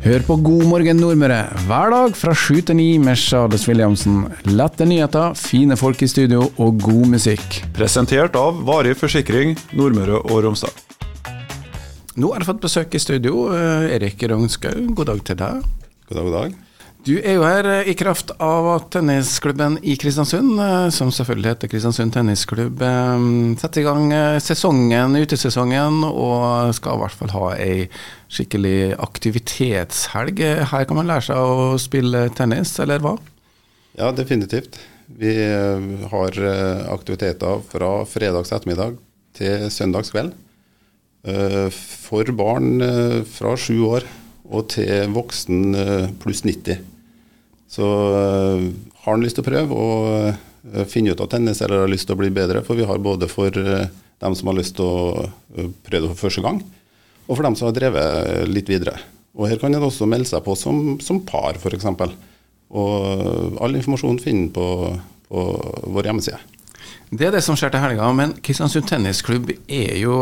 Hør på God morgen Nordmøre hver dag fra sju til ni med Charles Williamsen. Lette nyheter, fine folk i studio og god musikk. Presentert av Varig forsikring Nordmøre og Romsdal. Nå har jeg fått besøk i studio. Eh, Erik Rognskaug, god dag til deg. God dag, god dag. Du er jo her eh, i kraft av at tennisklubben i Kristiansund, eh, som selvfølgelig heter Kristiansund tennisklubb, eh, setter i gang sesongen, utesesongen, og skal i hvert fall ha ei skikkelig aktivitetshelg. Her kan man lære seg å spille tennis, eller hva? Ja, definitivt. Vi har aktiviteter fra fredags ettermiddag til søndags kveld. For barn fra sju år og til voksen eh, pluss 90. Så eh, har han lyst til å prøve og eh, finne ut av tennis eller har lyst til å bli bedre, for vi har både for dem som har lyst til å prøve det for første gang, og for dem som har drevet litt videre. Og Her kan en også melde seg på som, som par, f.eks. Og all informasjon finner på, på vår hjemmeside. Det er det som skjer til helga, men Kristiansund tennisklubb er jo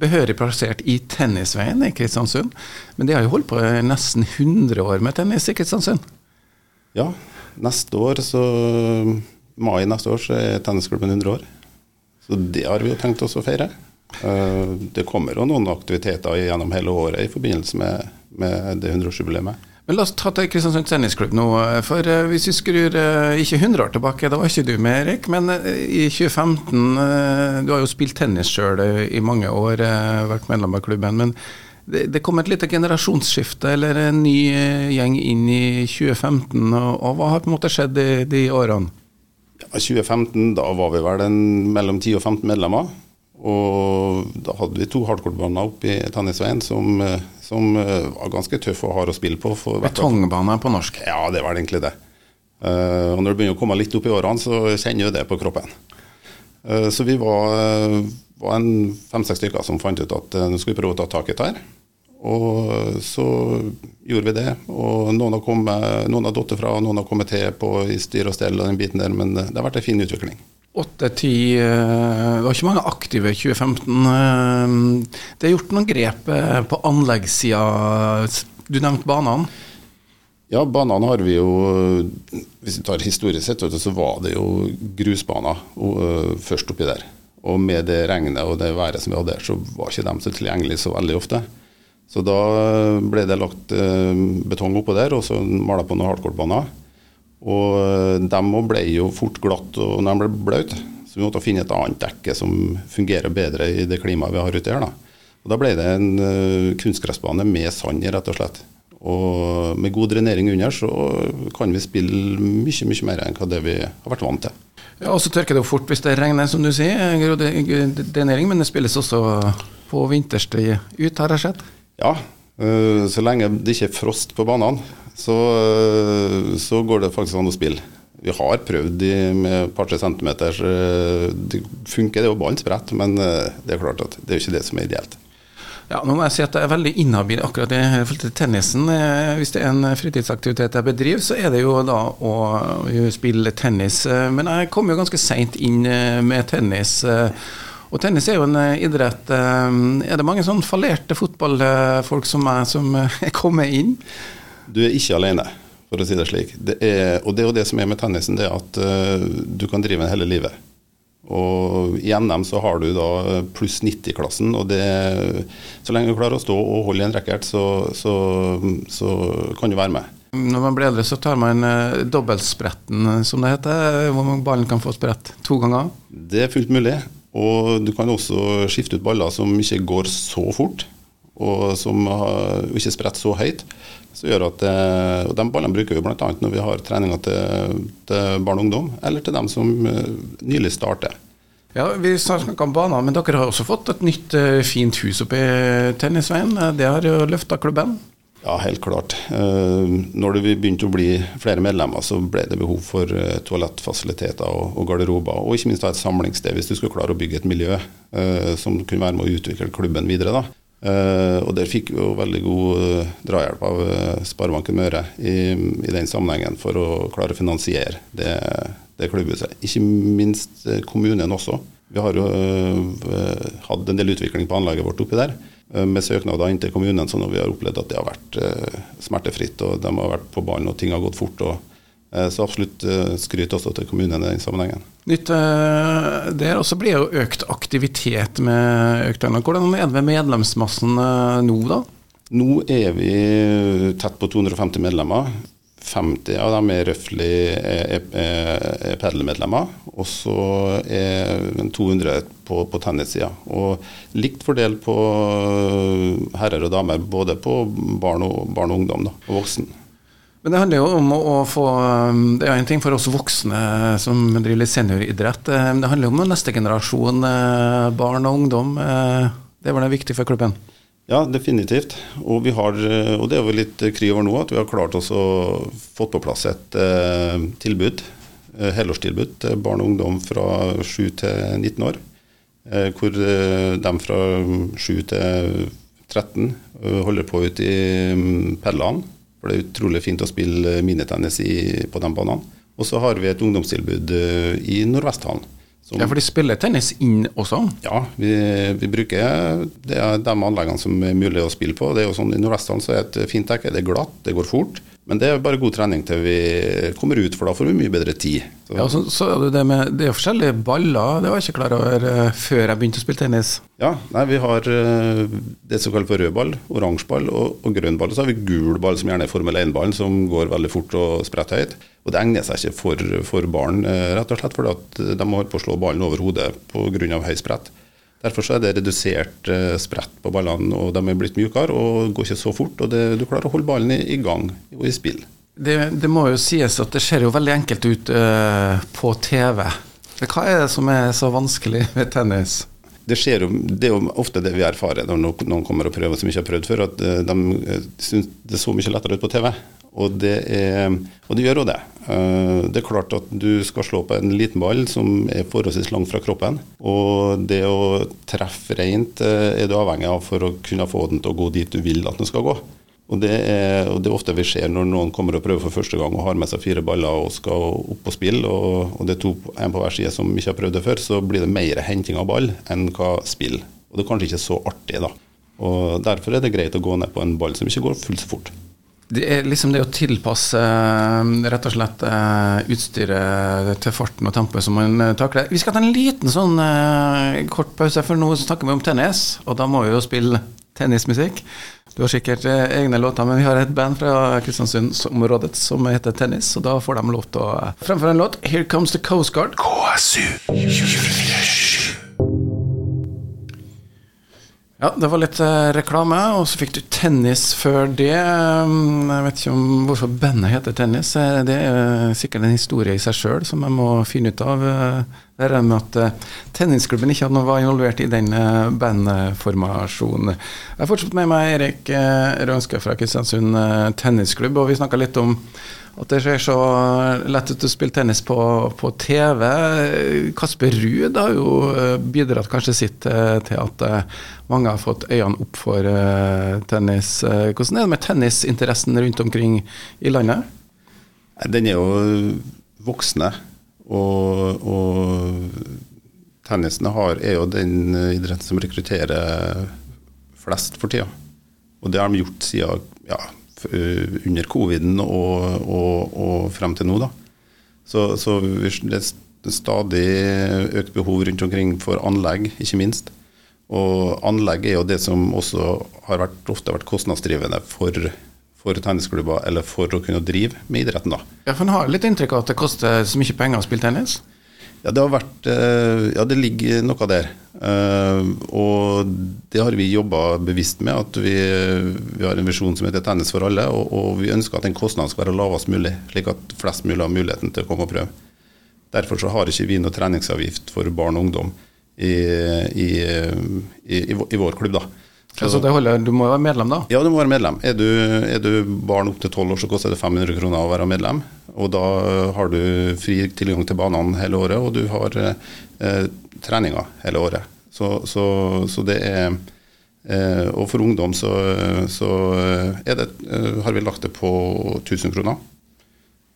behørig plassert i Tennisveien i Kristiansund. Men de har jo holdt på nesten 100 år med tennis i Kristiansund. Ja, neste år så Mai neste år så er tennisklubben 100 år. Så det har vi jo tenkt oss å feire. Eh, Det kommer jo noen aktiviteter gjennom hele året i forbindelse med, med det 100-årsjubileet. Men la oss ta til Kristiansund tennisklubb nå. For eh, hvis vi skrur eh, ikke 100 år tilbake, da var ikke du med, Erik, men eh, i 2015 eh, Du har jo spilt tennis sjøl i mange år, eh, vært medlem av klubben. men det, kom et lite generasjonsskifte, eller en ny eh, gjeng inn i 2015. Og, hva har på en måte skjedd de, de årene? Ja, 2015, da var vi vel en, mellom 10 og 15 medlemmer. Og da hadde vi to hardcourt-baner oppe i Tennisveien som, eh, som eh, var ganske tøff og hard å spille på. Betongbane på norsk. Ja, det var egentlig det. Eh, og når det begynner å komme litt opp i årene, så kjenner du det på kroppen. Eh, så vi var, var en fem-seks stykker som fant ut at nå skal vi prøve å ta tak i dette. Og så gjorde vi det. Og noen har, kommet, noen har datt fra, noen har kommet til på i styr og stell og den biten der, men det har vært en fin utvikling. 8-10 eh, Det var ikke mange aktive i 2015. eh, Det er gjort noen grep eh, på anleggssida. Du nevnte banene. Ja, banene har vi jo Hvis vi tar historisk sett, så var det jo grusbaner først oppi der. Og med det regnet og det været som vi hadde der, så var ikke de så tilgjengelige så veldig ofte. Så da ble det lagt betong oppå der, og så mala på noen hardcourt-baner. Og øh, de ble jo fort glatt og de ble blaute, så vi måtte finne et annet dekke som fungerer bedre i det klimaet vi har ute her. da. Og Da ble det en øh, kunstgressbane med sand i, rett og slett. Og med god drenering under så kan vi spille mye mye mer enn hva det vi har vært vant til. Ja, og så tørker det jo fort hvis det regner, som du sier. grode- Drenering, men det spilles også på vinterstid ut, har jeg sett. Ja, så lenge det ikke er frost på banene, så, øh, så går det faktisk an å spille. Vi har prøvd de med et par-tre centimeter. Det funker, det er jo ballen spredt, men øh, det er klart at det er jo ikke det som er ideelt. Ja, nå må jeg si at jeg er veldig inhabil akkurat i forhold til tennisen. Eh, Hvis det er en fritidsaktivitet jeg bedriver, så er det jo da å eh, spille tennis. Eh, Men jeg kom jo ganske seint inn eh, med tennis. eh, Og tennis er jo en eh, idrett. eh, Er det mange sånn fallerte fotballfolk som meg som eh, er kommet inn? Du er ikke alene, for å si det slik. Det er, og det er jo det som er med tennisen, det er at uh, du kan drive den hele livet. Og I NM så har du da pluss 90-klassen, og det, så lenge du klarer å stå og holde i en racket, så, så, så kan du være med. Når man blir eldre, så tar man eh, dobbeltspretten, som det heter. Hvor mange ballen kan få sprett to ganger. Det er fullt mulig. Og du kan også skifte ut baller som ikke går så fort, og som har, ikke spredt så høyt. Så gjør at eh, og De ballene bruker vi bl.a. når vi har treninger til, til barn og ungdom, eller til dem som eh, nylig starter. Ja, Vi snakka om baner, men dere har også fått et nytt eh, fint hus oppe i Tennisveien. Det har jo løfta klubben. Ja, helt klart. Når det begynte å bli flere medlemmer, så ble det behov for toalettfasiliteter og, garderober, og ikke minst et samlingssted hvis du skulle klare å bygge et miljø som kunne være med å utvikle klubben videre. da. Eh, og Der fikk vi jo veldig god uh, drahjelp av uh, Sparebanken Møre i, i den sammenhengen for å klare å finansiere det, det klubbhuset. Ikke minst kommunen også. Vi har jo hatt en del utvikling på anlegget vårt oppi der. med søknader inn til kommunen, så når vi har opplevd at det har vært smertefritt, og de har vært på ballen og ting har gått fort. og så absolutt skryt også til kommunen i den sammenhengen. Nytt der, og så blir jo økt aktivitet med økt Hvordan er det med medlemsmassen nå, da? Nå er vi tett på 250 medlemmer. 50 av dem er røftlig er, er, er og så er 200 på, på tennissida. Og likt fordelt på herrer og damer, både på barn og, barn og ungdom da, og voksen. Men det handler jo om å få Det er én ting for oss voksne som driver litt senioridrett. Men Det handler jo om neste generasjon barn og ungdom. Det var det viktig for klubben? Ja, definitivt. Og, har, eh, og det er jo litt kry over nå at vi har klart oss å få på plass et eh, tilbud, eh, helårstilbud til barn og ungdom fra 7 til 19 år. Eh, hvor eh, de fra 7 til 13 eh, holder på ute i um, Perland. For det er utrolig fint å spille minitennis på de banene. Og så har vi et ungdomstilbud i Nordvesthallen. Som, ja, For de spiller tennis inn også? Ja, vi, vi, bruker det er de anleggene som er mulig å spille på. Det er jo sånn I Nordvesthallen så er et fint dekke, det er glatt, det går fort. Men det er bare god trening til vi kommer ut, for da får vi mye bedre tid. Så. Ja, så, så er det, det, med, det er forskjellige baller, det var jeg ikke klar over uh, før jeg begynte å spille tennis. Ja, nei, vi har uh, det som kalles for rød ball, oransje ball og, og grønn ball. Så har vi gul ball, som gjerne er Formel 1-ballen, som går veldig fort og spretter høyt. Og det egner seg ikke for, for barn, uh, rett og slett fordi at de må holde på å slå ballen over hodet pga. høy sprett. Derfor er det redusert eh, sprett på ballene, og de er blitt mykere og går ikke så fort. og det, Du klarer å holde ballen i, i gang og i spill. Det, det, må jo sies at det ser jo veldig enkelt ut uh, på TV. Hva er det som er så vanskelig med tennis? Det, jo, det er jo ofte det vi erfarer når noen kommer og prøver som ikke har prøvd før, at uh, de syns det er så mye lettere ut på TV. Og det, er, og det gjør jo det. Uh, det er klart at du skal slå på en liten ball som er forholdsvis langt fra kroppen. Og det å treffe rent uh, er du avhengig av for å kunne få den til å gå dit du vil at den skal gå. Og det, er, og det er ofte vi ser når noen kommer og prøver for første gang og har med seg fire baller og skal opp og spille, og, og det er to, en på hver side som ikke har prøvd det før, så blir det mer henting av ball enn hva spill. Og det er kanskje ikke så artig, da. Og Derfor er det greit å gå ned på en ball som ikke går fullt så fort. Det er liksom det å tilpasse eh, rett og slett eh, utstyret til farten og tempoet som man eh, takler. Vi skal ta en liten sånn kort pause, for nå snakker vi om tennis, og da må vi jo spille tennismusikk. Du har sikkert egne låter, men vi har et band fra Kristiansund-området som heter Tennis, og da får de lov til å fremføre en låt. Here Comes The Coast Guard. KSU 24 ja, det var litt uh, reklame, og så fikk du tennis før det. Um, jeg vet ikke om hvorfor bandet heter Tennis. Eh, det er sikkert en historie i seg sjøl som jeg må finne ut av. Det er med at uh, tennisklubben ikke hadde var involvert i den bandformasjonen. Jeg har fortsatt med meg Erik Rønske fra Kristiansund tennisklubb, og vi snakka litt om at det ser så lett ut å spille tennis på, på TV. Kasper Ruud har jo eh, bidratt kanskje sitt eh, til at eh, mange har fått øynene opp for tennis. Hvordan er det med tennisinteressen rundt omkring i landet? Den er jo voksne. Og, og tennisen har, er jo den idretten som rekrutterer flest for tida. Og det har de gjort siden ja, Eh, under coviden og, og, og, frem til nå. Da. Så, så det er stadig økt behov rundt omkring for anlegg, ikke minst. Og anlegg er jo det som også har vært, ofte vært kostnadsdrivende for, for tennisklubber, eller for å kunne drive med idretten. da. Ja, for En har litt inntrykk av at det koster så mye penger å spille tennis? Ja, det har vært eh, Ja, det ligger noe der. Eh, og det har vi jobba bevisst med. At vi, vi, har en visjon som heter Tennis for alle. Og, og vi ønsker at den kostnaden skal være lavest mulig, slik at flest mulig har muligheten til å komme og prøve. Derfor så har ikke vi noe treningsavgift for barn og ungdom i, i, i, i vår klubb. da. Altså det holder, Du må være medlem, da? Ja, du må være medlem. Er du, er du barn opp til 12 år, så koster det 500 kroner å være medlem. Og da har du fri tilgang til banene hele året, og du har eh, treninger hele året. Så, så, så det er eh, Og for ungdom så, så det, eh, har vi lagt det på 1000 kroner.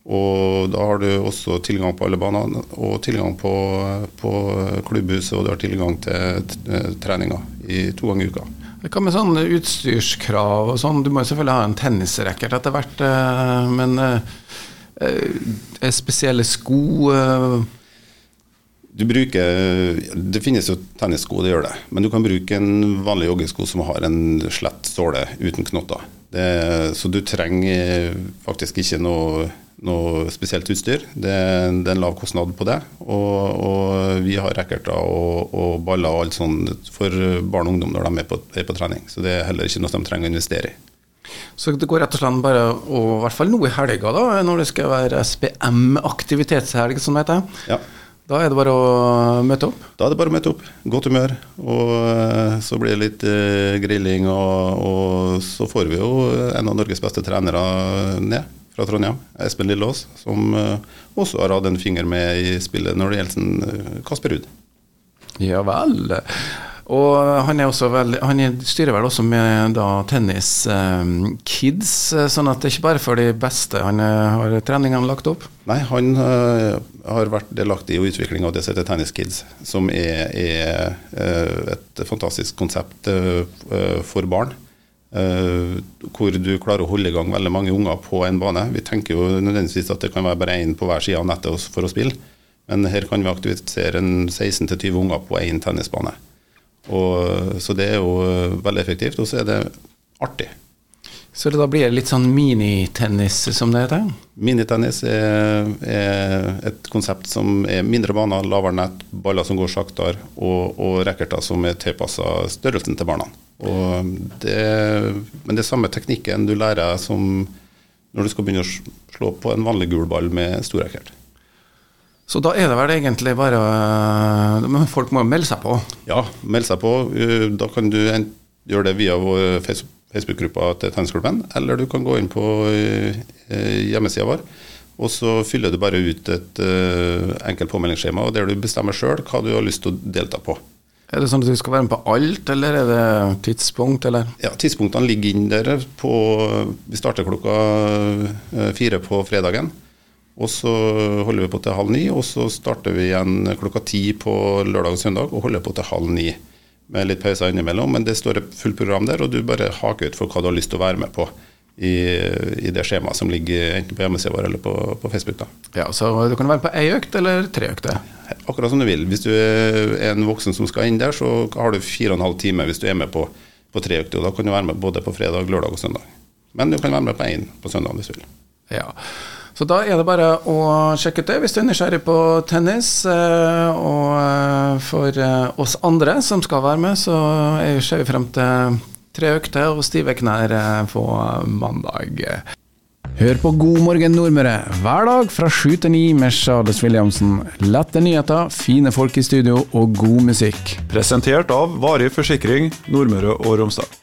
Og da har du også tilgang på alle banene, og tilgang på, på klubbhuset, og du har tilgang til treninger i to ganger i uka. Hva med sånn utstyrskrav og sånn? Du må selvfølgelig ha en tennisracket etter hvert, eh, men eh, eh, spesielle sko du bruker, Det finnes jo tennissko, det gjør det. Men du kan bruke en vanlig joggesko som har en slett såle uten knotter. Det, så du trenger faktisk ikke noe noe spesielt utstyr. Det, det, er en lav kostnad på det. Og, og vi har racketer og, og, baller og alt sånt for barn og ungdom når de er på, er på, trening. Så det er heller ikke noe de trenger å investere i. Så det går rett og slett bare, å, i hvert fall nå i helga, da, når det skal være SPM aktivitetshelg, som det heter. Ja. Da er det bare å møte opp? Da er det bare å møte opp. Godt humør. Og eh, så blir det litt uh, grilling, og, og, så får vi jo en av Norges beste trenere ned fra Trondheim, Espen Lillås, som uh, også har hatt en finger med i spillet når det gjelder uh, Kasper Ruud. Ja vel. Og han, er også veldig, han styrer vel også med da, tennis um, kids, sånn at det er ikke bare for de beste han har treningene lagt opp? Nei, han uh, har vært delaktig i utviklinga av det som heter Tennis Kids, som er, er uh, et fantastisk konsept uh, for barn. Uh, hvor du klarer å holde i gang veldig mange unger på en bane. Vi tenker jo nødvendigvis at det kan være bare én på hver side av nettet for å spille, men her kan vi aktivisere 16-20 unger på én tennisbane. Og, så det er jo veldig effektivt, og så er det artig. Så da blir det litt sånn minitennis, som det heter? Minitennis er, er, et konsept som er mindre baner, lavere nett, baller som går saktere, og, og racketer som er tilpassa størrelsen til barna. Det, men det er samme teknikken du lærer som når du skal begynne å slå på en vanlig gul ball med stor racket. Så da er det vel egentlig bare Men folk må melde seg på? Ja, melde seg på. Uh, da kan du gjøre det via vår Facebook-gruppa til tennisklubben, eller du kan gå inn på uh, hjemmesida vår. Og så fyller du bare ut et uh, enkelt påmeldingsskjema der du bestemmer sjøl hva du har lyst til å delta på. Er det sånn at du skal være med på alt, eller er det tidspunkt, eller? Ja, tidspunktene ligger inn der på Vi starter klokka eh, fire på fredagen. Og så holder vi på til halv ni, og så starter vi igjen klokka ti på lørdag og søndag og holder på til halv ni. Med litt pauser innimellom, men det står et fullt program der, og du bare haker ut for hva du har lyst til å være med på i, i det skjemaet som ligger enten på hjemmesida vår eller på, på, Facebook. da. Ja, Så du kan være på ei økt eller tre økter? Akkurat som du vil. Hvis du er en voksen som skal inn der, så har du fire og en halv time hvis du er med på, på tre økter. og Da kan du være med både på fredag, lørdag og søndag. Men du kan være med på én på søndag hvis du vil. Ja. Så da er det bare å sjekke ut det hvis du er nysgjerrig på tennis. Eh, og eh, for eh, oss andre som skal være med, så ser vi frem til tre økter og stive knær på mandag. Hør på God morgen Nordmøre hver dag fra sju til ni med Charles Williamsen. Lette nyheter, fine folk i studio og god musikk. Presentert av Varig forsikring Nordmøre og Romsdal.